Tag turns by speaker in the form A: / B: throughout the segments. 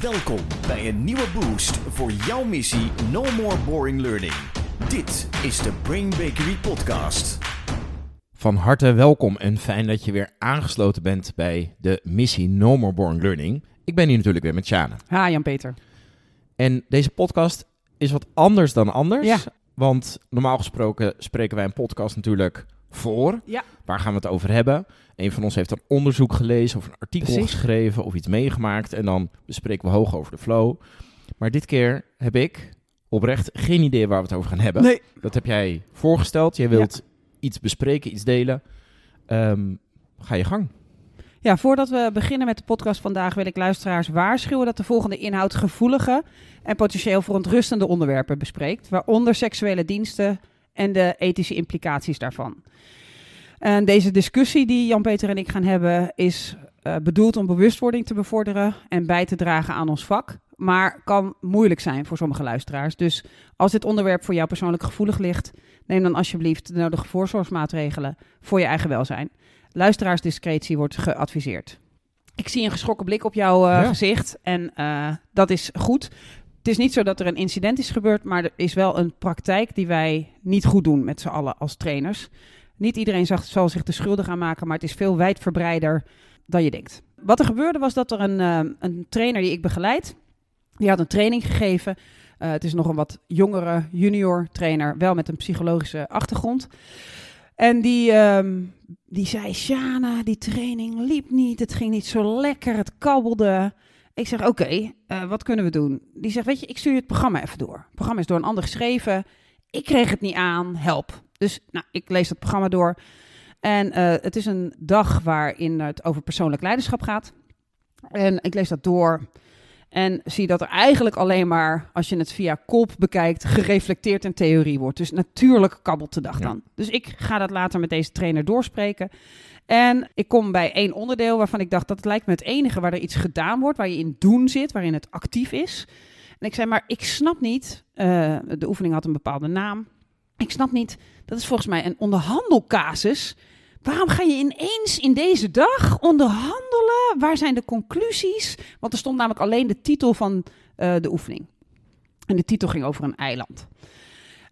A: Welkom bij een nieuwe boost voor jouw missie No More Boring Learning. Dit is de Brain Bakery Podcast.
B: Van harte welkom en fijn dat je weer aangesloten bent bij de missie No More Boring Learning. Ik ben hier natuurlijk weer met Sjane.
C: Ha, Jan-Peter.
B: En deze podcast is wat anders dan anders.
C: Ja.
B: Want normaal gesproken spreken wij een podcast natuurlijk voor.
C: Ja.
B: Waar gaan we het over hebben? Een van ons heeft een onderzoek gelezen of een artikel
C: Precies.
B: geschreven of iets meegemaakt. En dan bespreken we hoog over de flow. Maar dit keer heb ik oprecht geen idee waar we het over gaan hebben.
C: Nee.
B: Dat heb jij voorgesteld. Jij wilt iets bespreken, iets delen. Ehm, ga je gang.
C: Ja, voordat we beginnen met de podcast vandaag wil ik luisteraars waarschuwen dat de volgende inhoud gevoelige en potentieel verontrustende onderwerpen bespreekt, waaronder seksuele diensten en de ethische implicaties daarvan. En deze discussie die Jan-Peter en ik gaan hebben is eh, bedoeld om bewustwording te bevorderen en bij te dragen aan ons vak, maar kan moeilijk zijn voor sommige luisteraars. Dus als dit onderwerp voor jou persoonlijk gevoelig ligt, neem dan alsjeblieft de nodige voorzorgsmaatregelen voor je eigen welzijn. Luisteraarsdiscretie wordt geadviseerd. Ik zie een geschrokken blik op jouw eh,
B: Ja.
C: gezicht en eh, dat is goed. Het is niet zo dat er een incident is gebeurd, maar er is wel een praktijk die wij niet goed doen met z'n allen als trainers. Niet iedereen zal zich er schuldig aan maken, maar het is veel wijdverbreider dan je denkt. Wat er gebeurde was dat er een, eh, een trainer die ik begeleid, die had een training gegeven. Eh, het is nog een wat jongere junior trainer, wel met een psychologische achtergrond. En die, ehm, die zei, Shana, die training liep niet, het ging niet zo lekker, het kabbelde. Ik zeg, oké, eh, wat kunnen we doen? Die zegt, weet je, ik stuur je het programma even door. Het programma is door een ander geschreven. Ik kreeg het niet aan, help. Dus nou, ik lees het programma door. En eh, het is een dag waarin het over persoonlijk leiderschap gaat. En ik lees dat door. En zie dat er eigenlijk alleen maar, als je het via kop bekijkt, gereflecteerd in theorie wordt. Dus natuurlijk kabbelt de dag
B: Ja.
C: dan. Dus ik ga dat later met deze trainer doorspreken. En ik kom bij één onderdeel waarvan ik dacht, dat lijkt me het enige waar er iets gedaan wordt, waar je in doen zit, waarin het actief is. En ik zei, maar ik snap niet, eh, de oefening had een bepaalde naam. Ik snap niet, dat is volgens mij een onderhandelcasus. Waarom ga je ineens in deze dag onderhandelen? Waar zijn de conclusies? Want er stond namelijk alleen de titel van eh, de oefening. En de titel ging over een eiland.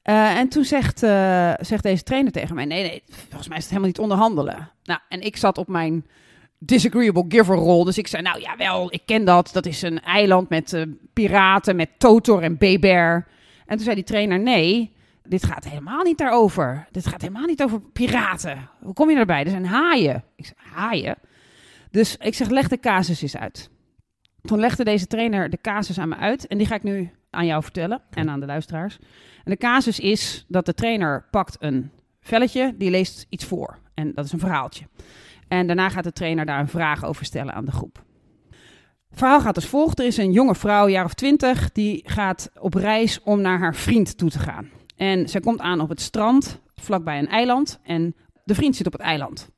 C: Eh, en toen zegt, eh, zegt deze trainer tegen mij: Nee, nee, volgens mij is het helemaal niet onderhandelen. Nou, en ik zat op mijn disagreeable giver rol. Dus ik zei: Nou ja, wel, ik ken dat. Dat is een eiland met piraten, met Totor en Beber. En toen zei die trainer: Nee, dit gaat helemaal niet daarover. Dit gaat helemaal niet over piraten. Hoe kom je erbij? Er zijn haaien. Ik zeg: Haaien? Dus ik zeg: Leg de casus eens uit. Toen legde deze trainer de casus aan me uit. En die ga ik nu aan jou vertellen en aan de luisteraars. En de casus is dat de trainer pakt een velletje, die leest iets voor. En dat is een verhaaltje. En daarna gaat de trainer daar een vraag over stellen aan de groep. Het verhaal gaat als volgt. Er is een jonge vrouw, jaar of twintig, die gaat op reis om naar haar vriend toe te gaan. En zij komt aan op het strand, vlakbij een eiland. En de vriend zit op het eiland.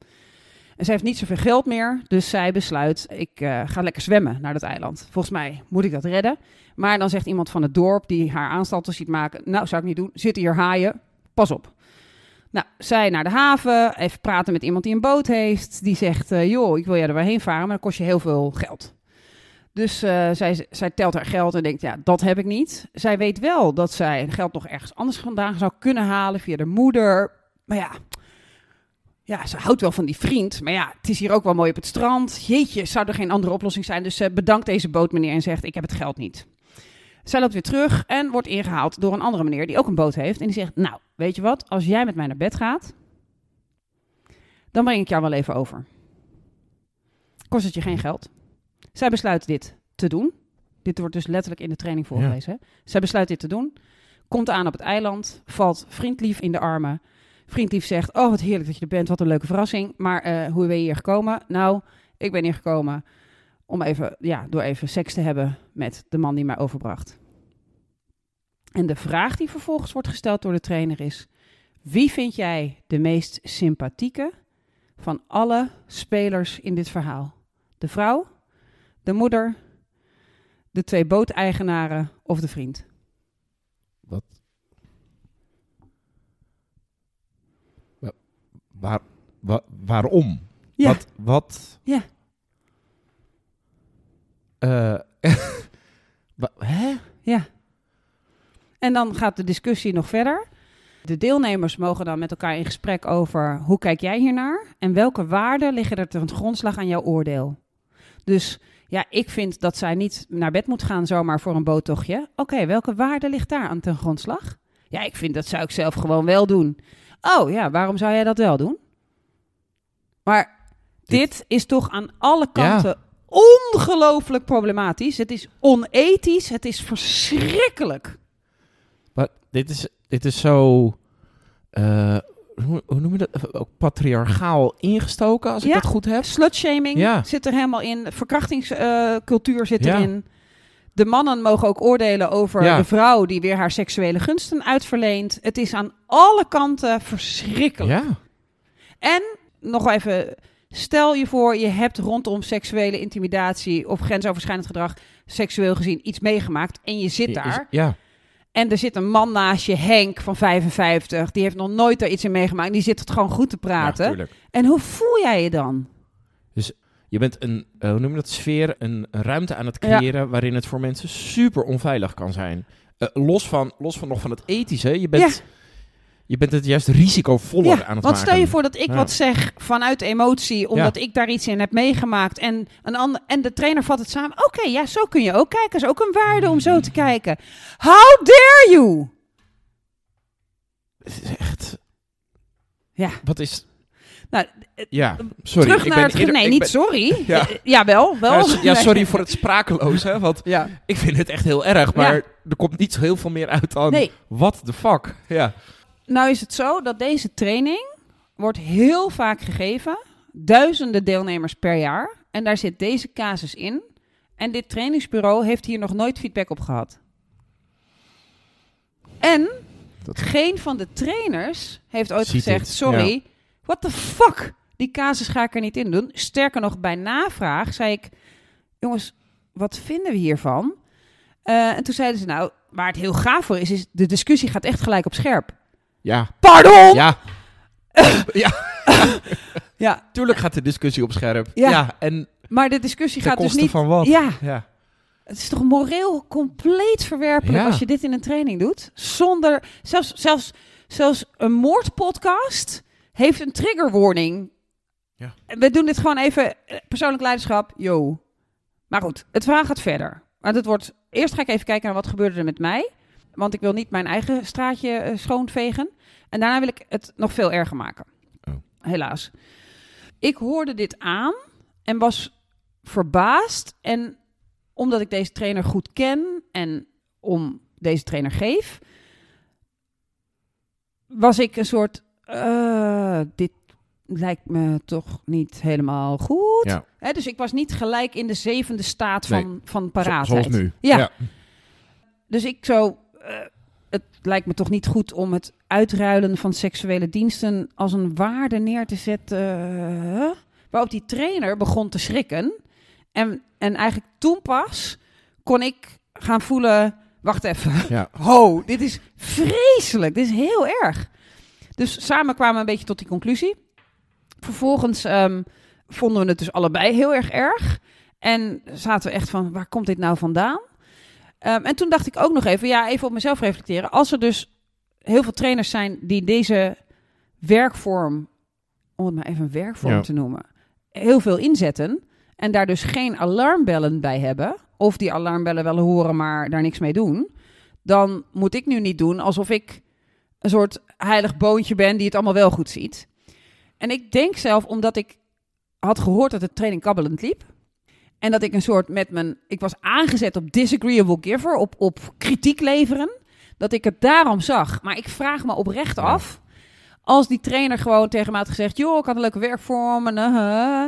C: En zij heeft niet zoveel geld meer, dus zij besluit, ik eh, ga lekker zwemmen naar dat eiland. Volgens mij moet ik dat redden. Maar dan zegt iemand van het dorp die haar aanstalten ziet maken, nou zou ik niet doen, zitten hier haaien, pas op. Nou, zij naar de haven, even praten met iemand die een boot heeft. Die zegt, eh, joh, ik wil jij er heen varen, maar dat kost je heel veel geld. Dus eh, zij, zij telt haar geld en denkt, ja, dat heb ik niet. Zij weet wel dat zij geld nog ergens anders vandaan zou kunnen halen via de moeder. Maar ja, ja, ze houdt wel van die vriend. Maar ja, het is hier ook wel mooi op het strand. Jeetje, zou er geen andere oplossing zijn? Dus ze bedankt deze bootmeneer en zegt, ik heb het geld niet. Zij loopt weer terug en wordt ingehaald door een andere meneer die ook een boot heeft. En die zegt, nou, weet je wat? Als jij met mij naar bed gaat, dan breng ik jou wel even over. Kost het je geen geld. Zij besluit dit te doen. Dit wordt dus letterlijk in de training voorgelezen. hè. Zij besluit dit te doen. Komt aan op het eiland, valt vriendlief in de armen. Vriendlief zegt, oh wat heerlijk dat je er bent, wat een leuke verrassing. Maar eh, hoe ben je hier gekomen? Nou, ik ben hier gekomen om even, ja, door even seks te hebben met de man die mij overbracht. En de vraag die vervolgens wordt gesteld door de trainer is: wie vind jij de meest sympathieke van alle spelers in dit verhaal? De vrouw, de moeder, de twee booteigenaren of de vriend?
B: Wat? Wa- Waar, wa- waarom?
C: Ja.
B: Wat? wat
C: Ja.
B: Wa- Hè?
C: Ja. En dan gaat de discussie nog verder. De deelnemers mogen dan met elkaar in gesprek over hoe kijk jij hiernaar en welke waarden liggen er ten grondslag aan jouw oordeel. Dus ja, ik vind dat zij niet naar bed moet gaan zomaar voor een boottochtje. Oké, welke waarde ligt daar aan ten grondslag? Ja, ik vind dat zou ik zelf gewoon wel doen. Oh ja, waarom zou jij dat wel doen? Maar dit,
B: Dit-
C: is toch aan alle
B: Ja.
C: kanten ongelooflijk problematisch. Het is onethisch, het is verschrikkelijk.
B: Maar dit is, dit is zo... eh, hoe, noem je dat? Ook patriarchaal ingestoken, als ik
C: Ja.
B: dat goed heb.
C: Slutshaming
B: Ja.
C: zit er helemaal in. Verkrachtingscultuur zit
B: Ja.
C: erin. De mannen mogen ook oordelen over de vrouw die weer haar seksuele gunsten uitverleent. Het is aan alle kanten verschrikkelijk.
B: Ja.
C: En nog even, stel je voor, je hebt rondom seksuele intimidatie of grensoverschrijdend gedrag seksueel gezien iets meegemaakt en je zit daar.
B: Ja.
C: En er zit een man naast je, Henk van 55, die heeft nog nooit daar iets in meegemaakt. Die zit het gewoon goed te
B: Ja,
C: praten. en hoe voel jij je dan?
B: Je bent een, eh, hoe noem je dat, sfeer, een, een ruimte aan het
C: Ja.
B: creëren waarin het voor mensen super onveilig kan zijn. Eh, los, van, los van nog van het ethische, je bent, je bent het juist risicovoller aan het
C: want
B: maken.
C: stel je voor dat ik
B: Ja.
C: wat zeg vanuit emotie, omdat ik daar iets in heb meegemaakt. En, een ander, en de trainer vat het samen. Oké, ja, zo kun je ook kijken. is ook een waarde om zo te kijken. How dare you?
B: Het is echt...
C: Ja.
B: Wat is...
C: Nou,
B: Ja, sorry.
C: Terug
B: ik
C: naar
B: ben
C: het...
B: eerder-
C: nee,
B: ik
C: niet
B: ben-
C: sorry.
B: Ja.
C: Ja. Jawel, wel.
B: Ja, ja,
C: Nee.
B: sorry voor het sprakeloos, hè, want
C: Ja.
B: ik vind het echt heel erg, maar
C: Ja.
B: er komt niet zo heel veel meer uit dan...
C: Nee,
B: What the fuck? Ja.
C: Nou is het zo dat deze training wordt heel vaak gegeven. Duizenden deelnemers per jaar. En daar zit deze casus in. En dit trainingsbureau heeft hier nog nooit feedback op gehad. En
B: Dat-
C: geen van de trainers heeft ooit
B: Ziet
C: gezegd: Sorry, what the fuck? Die casus ga ik er niet in doen. Sterker nog, bij navraag zei ik: Jongens, wat vinden we hiervan? Eh, en toen zeiden ze: Nou, waar het heel gaaf voor is, is de discussie gaat echt gelijk op scherp.
B: Ja.
C: Pardon!
B: Ja. ja.
C: Ja,
B: Tuurlijk gaat de discussie op scherp.
C: Ja.
B: en
C: maar de discussie gaat dus niet.
B: van wat?
C: Ja,
B: Ja.
C: het is toch moreel compleet verwerpelijk
B: Ja.
C: als je dit in een training doet? Zonder. Zelfs, zelfs, zelfs een moordpodcast heeft een trigger warning.
B: Ja.
C: We doen dit gewoon even. eh, Persoonlijk leiderschap, yo. Maar goed, het verhaal gaat verder. Maar het wordt. Eerst ga ik even kijken naar wat gebeurde er met mij. Want ik wil niet mijn eigen straatje eh, schoonvegen. En daarna wil ik het nog veel erger maken.
B: Oh.
C: Helaas. Ik hoorde dit aan en was verbaasd. En omdat ik deze trainer goed ken en om deze trainer geef, was ik een soort. eh, dit lijkt me toch niet helemaal goed.
B: Ja.
C: Hè, dus ik was niet gelijk in de zevende staat van, van
B: Zo-
C: paraatheid.
B: zoals nu.
C: Ja. Dus ik zo. Eh, het lijkt me toch niet goed om het uitruilen van seksuele diensten als een waarde neer te zetten. eh, waarop die trainer begon te schrikken. En, en eigenlijk toen pas kon ik gaan voelen. Wacht even.
B: Ja.
C: Ho, dit is vreselijk. Dit is heel erg. Dus samen kwamen we een beetje tot die conclusie. Vervolgens ehm, vonden we het dus allebei heel erg erg. En zaten we echt van, waar komt dit nou vandaan? Ehm, en toen dacht ik ook nog even, ja, even op mezelf reflecteren. Als er dus heel veel trainers zijn die deze werkvorm, om het maar even een werkvorm
B: Ja.
C: te noemen, heel veel inzetten. En daar dus geen alarmbellen bij hebben. Of die alarmbellen wel horen, maar daar niks mee doen. Dan moet ik nu niet doen alsof ik een soort heilig boontje ben die het allemaal wel goed ziet. En ik denk zelf, omdat ik had gehoord dat de training kabbelend liep. En dat ik een soort met mijn. Ik was aangezet op disagreeable giver, op, op kritiek leveren. Dat ik het daarom zag. Maar ik vraag me oprecht af. Als die trainer gewoon tegen me had gezegd: joh, ik had een leuke werkvorm. En, uh,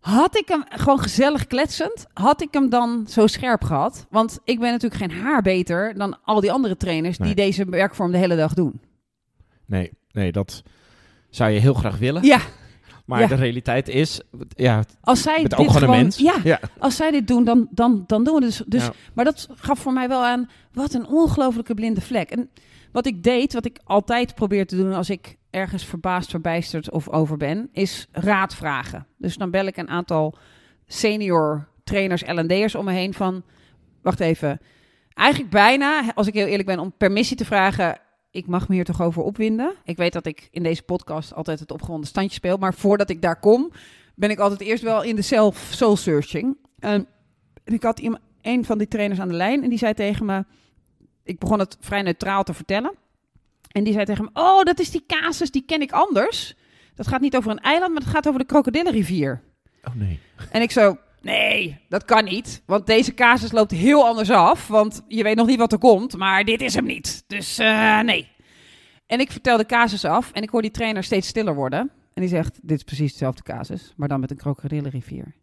C: had ik hem gewoon gezellig kletsend, had ik hem dan zo scherp gehad? Want ik ben natuurlijk geen haar beter dan al die andere trainers
B: Nee.
C: die deze werkvorm de hele dag doen.
B: Nee, nee, dat zou je heel graag willen.
C: Ja,
B: Maar
C: Ja.
B: de realiteit is, ja,
C: als zij dit
B: ook
C: gewoon,
B: een mens.
C: Ja,
B: Ja.
C: als zij dit doen, dan, dan, dan doen we dus. dus
B: Ja.
C: Maar dat gaf voor mij wel aan, wat een ongelofelijke blinde vlek. En wat ik deed, wat ik altijd probeer te doen als ik ergens verbaasd, verbijsterd of over ben, is raad vragen. Dus dan bel ik een aantal senior trainers, L&D'ers om me heen van, wacht even, Eigenlijk bijna, als ik heel eerlijk ben, om permissie te vragen. Ik mag me hier toch over opwinden. Ik weet dat ik in deze podcast altijd het opgewonden standje speel. Maar voordat ik daar kom, ben ik altijd eerst wel in de self-soul searching. en ik had iemand, een van die trainers aan de lijn en die zei tegen me... Ik begon het vrij neutraal te vertellen. En die zei tegen me, oh, dat is die casus, die ken ik anders. Dat gaat niet over een eiland, maar het gaat over de krokodillenrivier.
B: Oh nee.
C: En ik zo, nee, dat kan niet. Want deze casus loopt heel anders af. Want je weet nog niet wat er komt, maar dit is hem niet. Dus uh, nee. En ik vertel de casus af en ik hoor die trainer steeds stiller worden. En die zegt, dit is precies dezelfde casus, maar dan met een krokodillenrivier.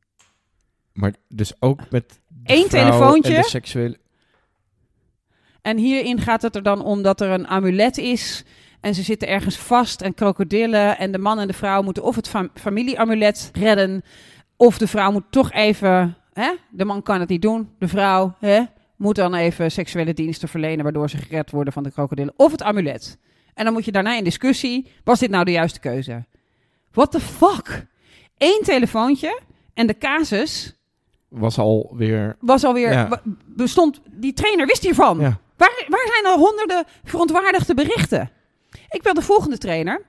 B: Maar dus ook met
C: Eén telefoontje.
B: En de seksuele...
C: En hierin gaat het er dan om dat er een amulet is. En ze zitten ergens vast en krokodillen. En de man en de vrouw moeten of het fam familieamulet redden. Of de vrouw moet toch even. Hè? De man kan het niet doen. De vrouw hè, moet dan even seksuele diensten verlenen. Waardoor ze gered worden van de krokodillen. Of het amulet. En dan moet je daarna in discussie. Was dit nou de juiste keuze? What the fuck? Eén telefoontje. En de casus
B: was alweer.
C: Was alweer. Ja. Bestond. Die trainer wist hiervan. Ja. Waar, waar zijn al honderden verontwaardigde berichten? Ik bel de volgende trainer.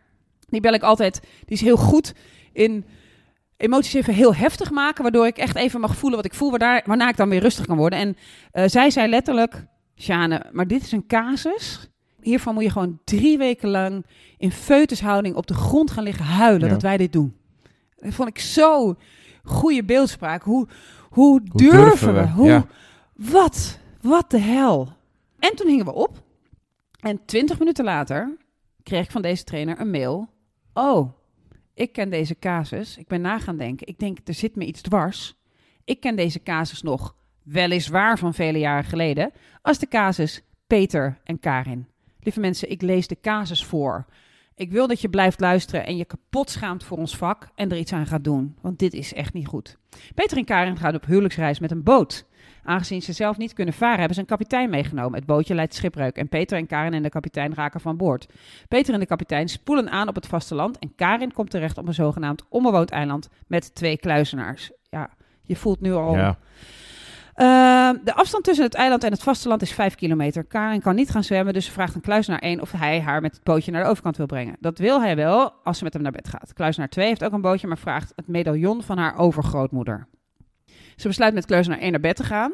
C: Die bel ik altijd. Die is heel goed in emoties even heel heftig maken. Waardoor ik echt even mag voelen wat ik voel. Waarna, waarna ik dan weer rustig kan worden. En uh, zij zei letterlijk: Sjane, maar dit is een casus. Hiervan moet je gewoon drie weken lang in feutushouding op de grond gaan liggen huilen. Ja. Dat wij dit doen. Dat vond ik zo goede beeldspraak. Hoe, hoe, hoe durven, durven, we? Hoe, ja. Wat? Wat de hel? En toen hingen we op. En twintig minuten later kreeg ik van deze trainer een mail. Oh, ik ken deze casus. Ik ben na gaan denken. Ik denk, er zit me iets dwars. Ik ken deze casus nog weliswaar van vele jaren geleden. Als de casus Peter en Karin. Lieve mensen, ik lees de casus voor. Ik wil dat je blijft luisteren en je kapot schaamt voor ons vak en er iets aan gaat doen. Want dit is echt niet goed. Peter en Karin gaan op huwelijksreis met een boot. Aangezien ze zelf niet kunnen varen, hebben ze een kapitein meegenomen. Het bootje leidt schipbreuk en Peter en Karin en de kapitein raken van boord. Peter en de kapitein spoelen aan op het vasteland en Karin komt terecht op een zogenaamd onbewoond eiland met twee kluizenaars. Ja, je voelt nu al... Ja. Uh, de afstand tussen het eiland en het vasteland is 5 kilometer. Karin kan niet gaan zwemmen, dus ze vraagt een kluizenaar 1 of hij haar met het bootje naar de overkant wil brengen. Dat wil hij wel als ze met hem naar bed gaat. Kluizenaar 2 heeft ook een bootje, maar vraagt het medaillon van haar overgrootmoeder. Ze besluit met kluizenaar 1 naar bed te gaan.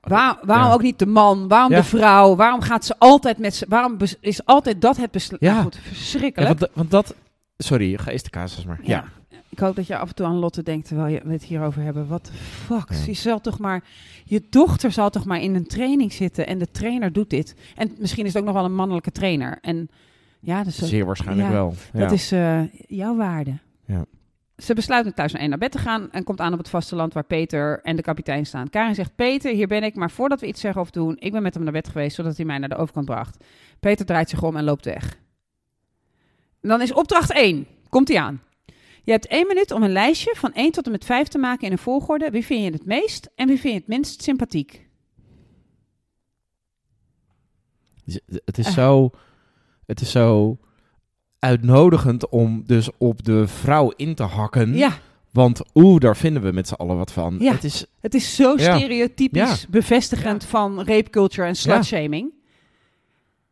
C: Waar, waarom ja. ook niet de man? Waarom ja. de vrouw? Waarom gaat ze altijd met ze? Waarom is altijd dat het besluit? Ja, goed, verschrikkelijk.
B: Want, want, dat. Sorry, ga eerst de casus maar. ja.
C: Ik hoop dat je af en toe aan Lotte denkt terwijl we het hierover hebben. Wat fuck? Ja. Je zal toch maar, je dochter zal toch maar in een training zitten en de trainer doet dit. En misschien is het ook nog wel een mannelijke trainer. En ja, dus
B: zeer waarschijnlijk wel.
C: Ja. Dat is uh, jouw waarde. Ja. Ze besluiten thuis naar één naar bed te gaan en komt aan op het vasteland waar Peter en de kapitein staan. Karin zegt: Peter, hier ben ik, maar voordat we iets zeggen of doen, ik ben met hem naar bed geweest zodat hij mij naar de overkant bracht. Peter draait zich om en loopt weg. En dan is opdracht 1. Komt hij aan. Je hebt één minuut om een lijstje van 1 tot en met 5 te maken in een volgorde. Wie vind je het meest en wie vind je het minst sympathiek?
B: Het is, zo, het is zo uitnodigend om dus op de vrouw in te hakken. Ja. Want oeh, daar vinden we met z'n allen wat van.
C: Ja, het, is, het is zo stereotypisch ja. bevestigend van rape culture en slutshaming.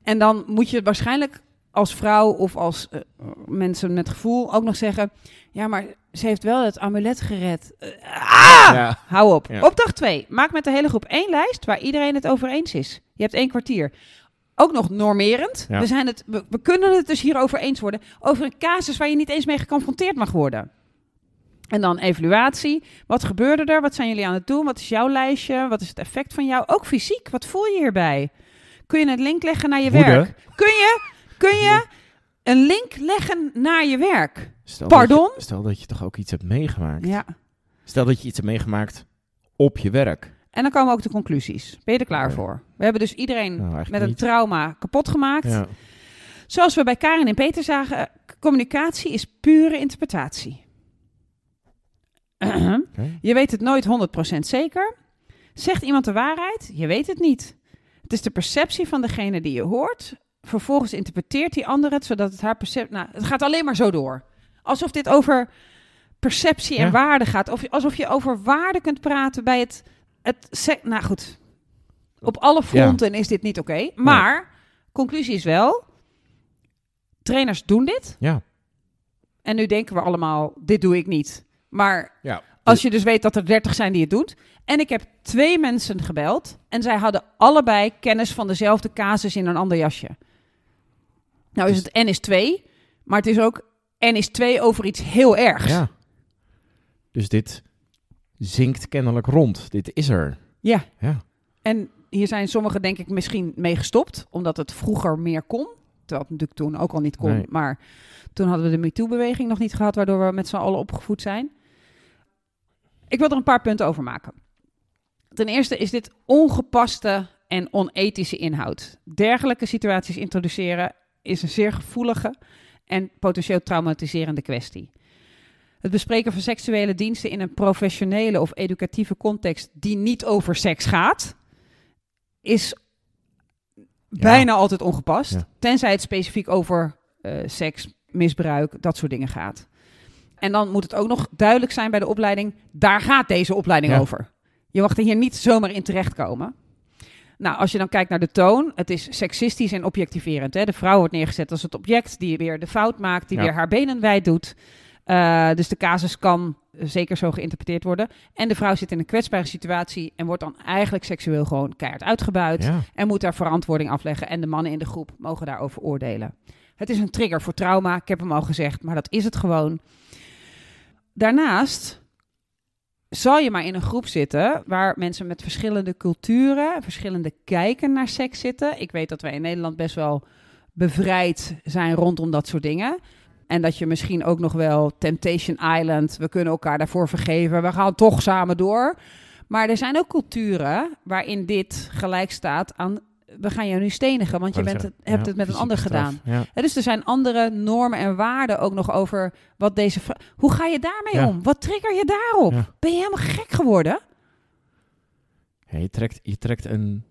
C: En dan moet je waarschijnlijk als vrouw of als uh, mensen met gevoel ook nog zeggen... Ja, maar ze heeft wel het amulet gered. Uh, ah! Ja. Hou op. Ja. Opdracht 2. Maak met de hele groep één lijst waar iedereen het over eens is. Je hebt één kwartier. Ook nog normerend. Ja. We, zijn het, we, we, kunnen het dus hierover eens worden. Over een casus waar je niet eens mee geconfronteerd mag worden. En dan evaluatie. Wat gebeurde er? Wat zijn jullie aan het doen? Wat is jouw lijstje? Wat is het effect van jou? Ook fysiek. Wat voel je hierbij? Kun je het link leggen naar je
B: Woede.
C: werk? Kun je Kun je een link leggen naar je werk? Stel Pardon?
B: Dat je, stel dat je toch ook iets hebt meegemaakt.
C: Ja.
B: Stel dat je iets hebt meegemaakt op je werk.
C: En dan komen ook de conclusies. Ben je er klaar voor? We hebben dus iedereen nou, met een trauma kapot gemaakt. Ja. Zoals we bij Karin en Peter zagen, communicatie is pure interpretatie. Okay. Je weet het nooit 100% zeker. Zegt iemand de waarheid? Je weet het niet. Het is de perceptie van degene die je hoort vervolgens interpreteert die ander het, zodat het haar perceptie... Nou, het gaat alleen maar zo door. Alsof dit over perceptie en waarde gaat. Of alsof je over waarde kunt praten bij het... het nou goed. Op alle fronten is dit niet oké. Maar, conclusie is wel, trainers doen dit.
B: Ja.
C: En nu denken we allemaal, dit doe ik niet. Maar ja. als je dus weet dat er 30 zijn die het doen. En ik heb twee mensen gebeld. En zij hadden allebei kennis van dezelfde casus in een ander jasje. Nou is dus het N is 2, maar het is ook N is 2 over iets heel ergs.
B: Ja. Dus dit zinkt kennelijk rond. Dit is er.
C: Ja. ja. En hier zijn sommigen denk ik misschien mee gestopt, omdat het vroeger meer kon. Terwijl het natuurlijk toen ook al niet kon. Maar toen hadden we de MeToo-beweging nog niet gehad, waardoor we met z'n allen opgevoed zijn. Ik wil er een paar punten over maken. Ten eerste is dit ongepaste en onethische inhoud. Dergelijke situaties introduceren is een zeer gevoelige en potentieel traumatiserende kwestie. Het bespreken van seksuele diensten in een professionele of educatieve context die niet over seks gaat, is bijna altijd ongepast. Tenzij het specifiek over uh, seks, misbruik, dat soort dingen gaat. En dan moet het ook nog duidelijk zijn bij de opleiding, daar gaat deze opleiding over. Je mag er hier niet zomaar in terechtkomen. Nou, als je dan kijkt naar de toon, het is seksistisch en objectiverend. Hè? De vrouw wordt neergezet als het object die weer de fout maakt, die weer haar benen wijd doet. Uh, dus de casus kan zeker zo geïnterpreteerd worden. En de vrouw zit in een kwetsbare situatie en wordt dan eigenlijk seksueel gewoon keihard uitgebuit. En moet daar verantwoording afleggen. En de mannen in de groep mogen daarover oordelen. Het is een trigger voor trauma, ik heb hem al gezegd, maar dat is het gewoon. Daarnaast zal je maar in een groep zitten waar mensen met verschillende culturen, verschillende kijken naar seks zitten. Ik weet dat wij in Nederland best wel bevrijd zijn rondom dat soort dingen. En dat je misschien ook nog wel Temptation Island, we kunnen elkaar daarvoor vergeven, we gaan toch samen door. Maar er zijn ook culturen waarin dit gelijk staat aan we gaan jou nu stenigen, want je bent het, hebt het met een ander gedaan. Ja. dus er zijn andere normen en waarden ook nog over wat deze. Hoe ga je daarmee om? Wat trigger je daarop? Ben je helemaal gek geworden?
B: je, trekt, je trekt een.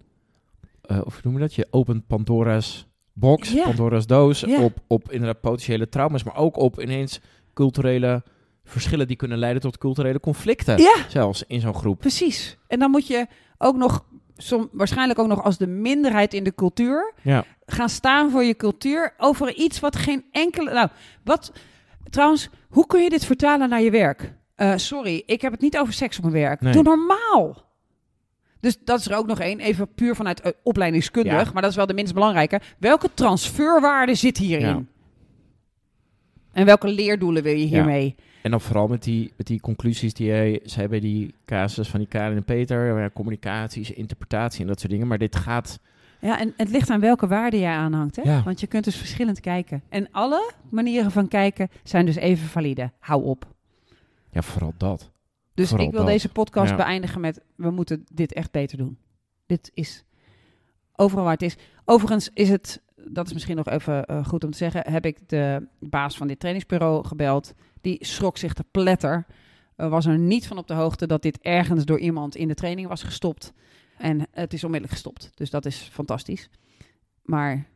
B: Uh, of noem je dat? Je opent Pandora's box, Pandora's doos. Op, op inderdaad potentiële trauma's, maar ook op ineens culturele verschillen die kunnen leiden tot culturele conflicten. Zelfs in zo'n groep.
C: Precies. En dan moet je ook nog som, waarschijnlijk ook nog als de minderheid in de cultuur, ja. gaan staan voor je cultuur over iets wat geen enkele. Nou, wat trouwens, hoe kun je dit vertalen naar je werk? Uh, sorry, ik heb het niet over seks op mijn werk. Doe normaal. Dus dat is er ook nog één, even puur vanuit uh, opleidingskundig, maar dat is wel de minst belangrijke. Welke transferwaarde zit hierin? Ja. En welke leerdoelen wil je hiermee?
B: En dan vooral met die, met die conclusies die jij zei bij die casus van die Karin en Peter. Ja, communicaties, interpretatie en dat soort dingen. Maar dit gaat...
C: Ja, en het ligt aan welke waarde jij aanhangt. Hè? Ja. Want je kunt dus verschillend kijken. En alle manieren van kijken zijn dus even valide. Hou op.
B: Ja, vooral dat.
C: Dus ik wil deze podcast beëindigen met... we moeten dit echt beter doen. Dit is overal waar het is. Overigens is het dat is misschien nog even eh, goed om te zeggen, heb ik de baas van dit trainingsbureau gebeld. Die schrok zich te pletter. Uh, was er niet van op de hoogte dat dit ergens door iemand in de training was gestopt. En het is onmiddellijk gestopt. Dus dat is fantastisch. Maar,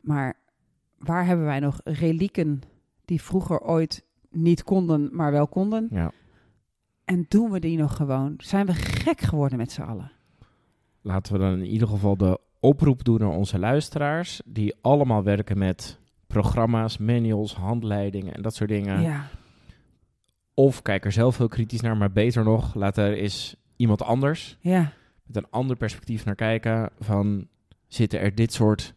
C: maar waar hebben wij nog relieken die vroeger ooit niet konden, maar wel konden? Ja. En doen we die nog gewoon? Zijn we gek geworden met z'n allen?
B: Laten we dan in ieder geval de oproep doen naar onze luisteraars, die allemaal werken met programma's, manuals, handleidingen en dat soort dingen. Ja. Of kijk er zelf heel kritisch naar, maar beter nog, laat er eens iemand anders ja. met een ander perspectief naar kijken. Van zitten er dit soort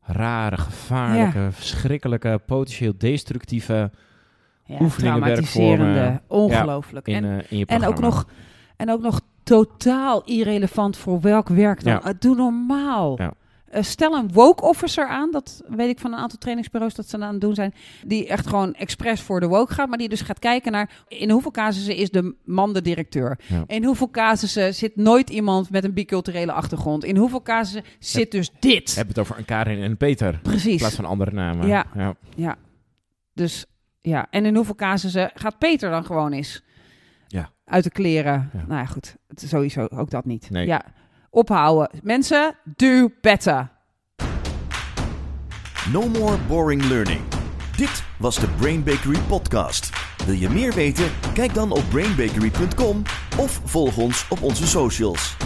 B: rare, gevaarlijke, verschrikkelijke, potentieel destructieve ja, oefeningen, werkvormen.
C: Ongelooflijk. in, en, in je en ook nog en ook nog totaal irrelevant voor welk werk dan. Ja. Doe normaal. Ja. Uh, stel een woke officer aan, dat weet ik van een aantal trainingsbureaus dat ze aan het doen zijn, die echt gewoon expres voor de woke gaat, maar die dus gaat kijken naar in hoeveel casussen is de man de directeur. In hoeveel casussen zit nooit iemand met een biculturele achtergrond. In hoeveel casussen zit dus dit.
B: Heb het over een Karin en Peter. Precies. In plaats van andere namen.
C: Ja. ja. ja. Dus ja, en in hoeveel casussen gaat Peter dan gewoon eens uit de kleren. Nou ja, goed. Is sowieso ook dat niet. Nee. Ja, ophouden. Mensen, do better.
A: No more boring learning. Dit was de Brain Bakery podcast. Wil je meer weten? Kijk dan op brainbakery.com of volg ons op onze socials.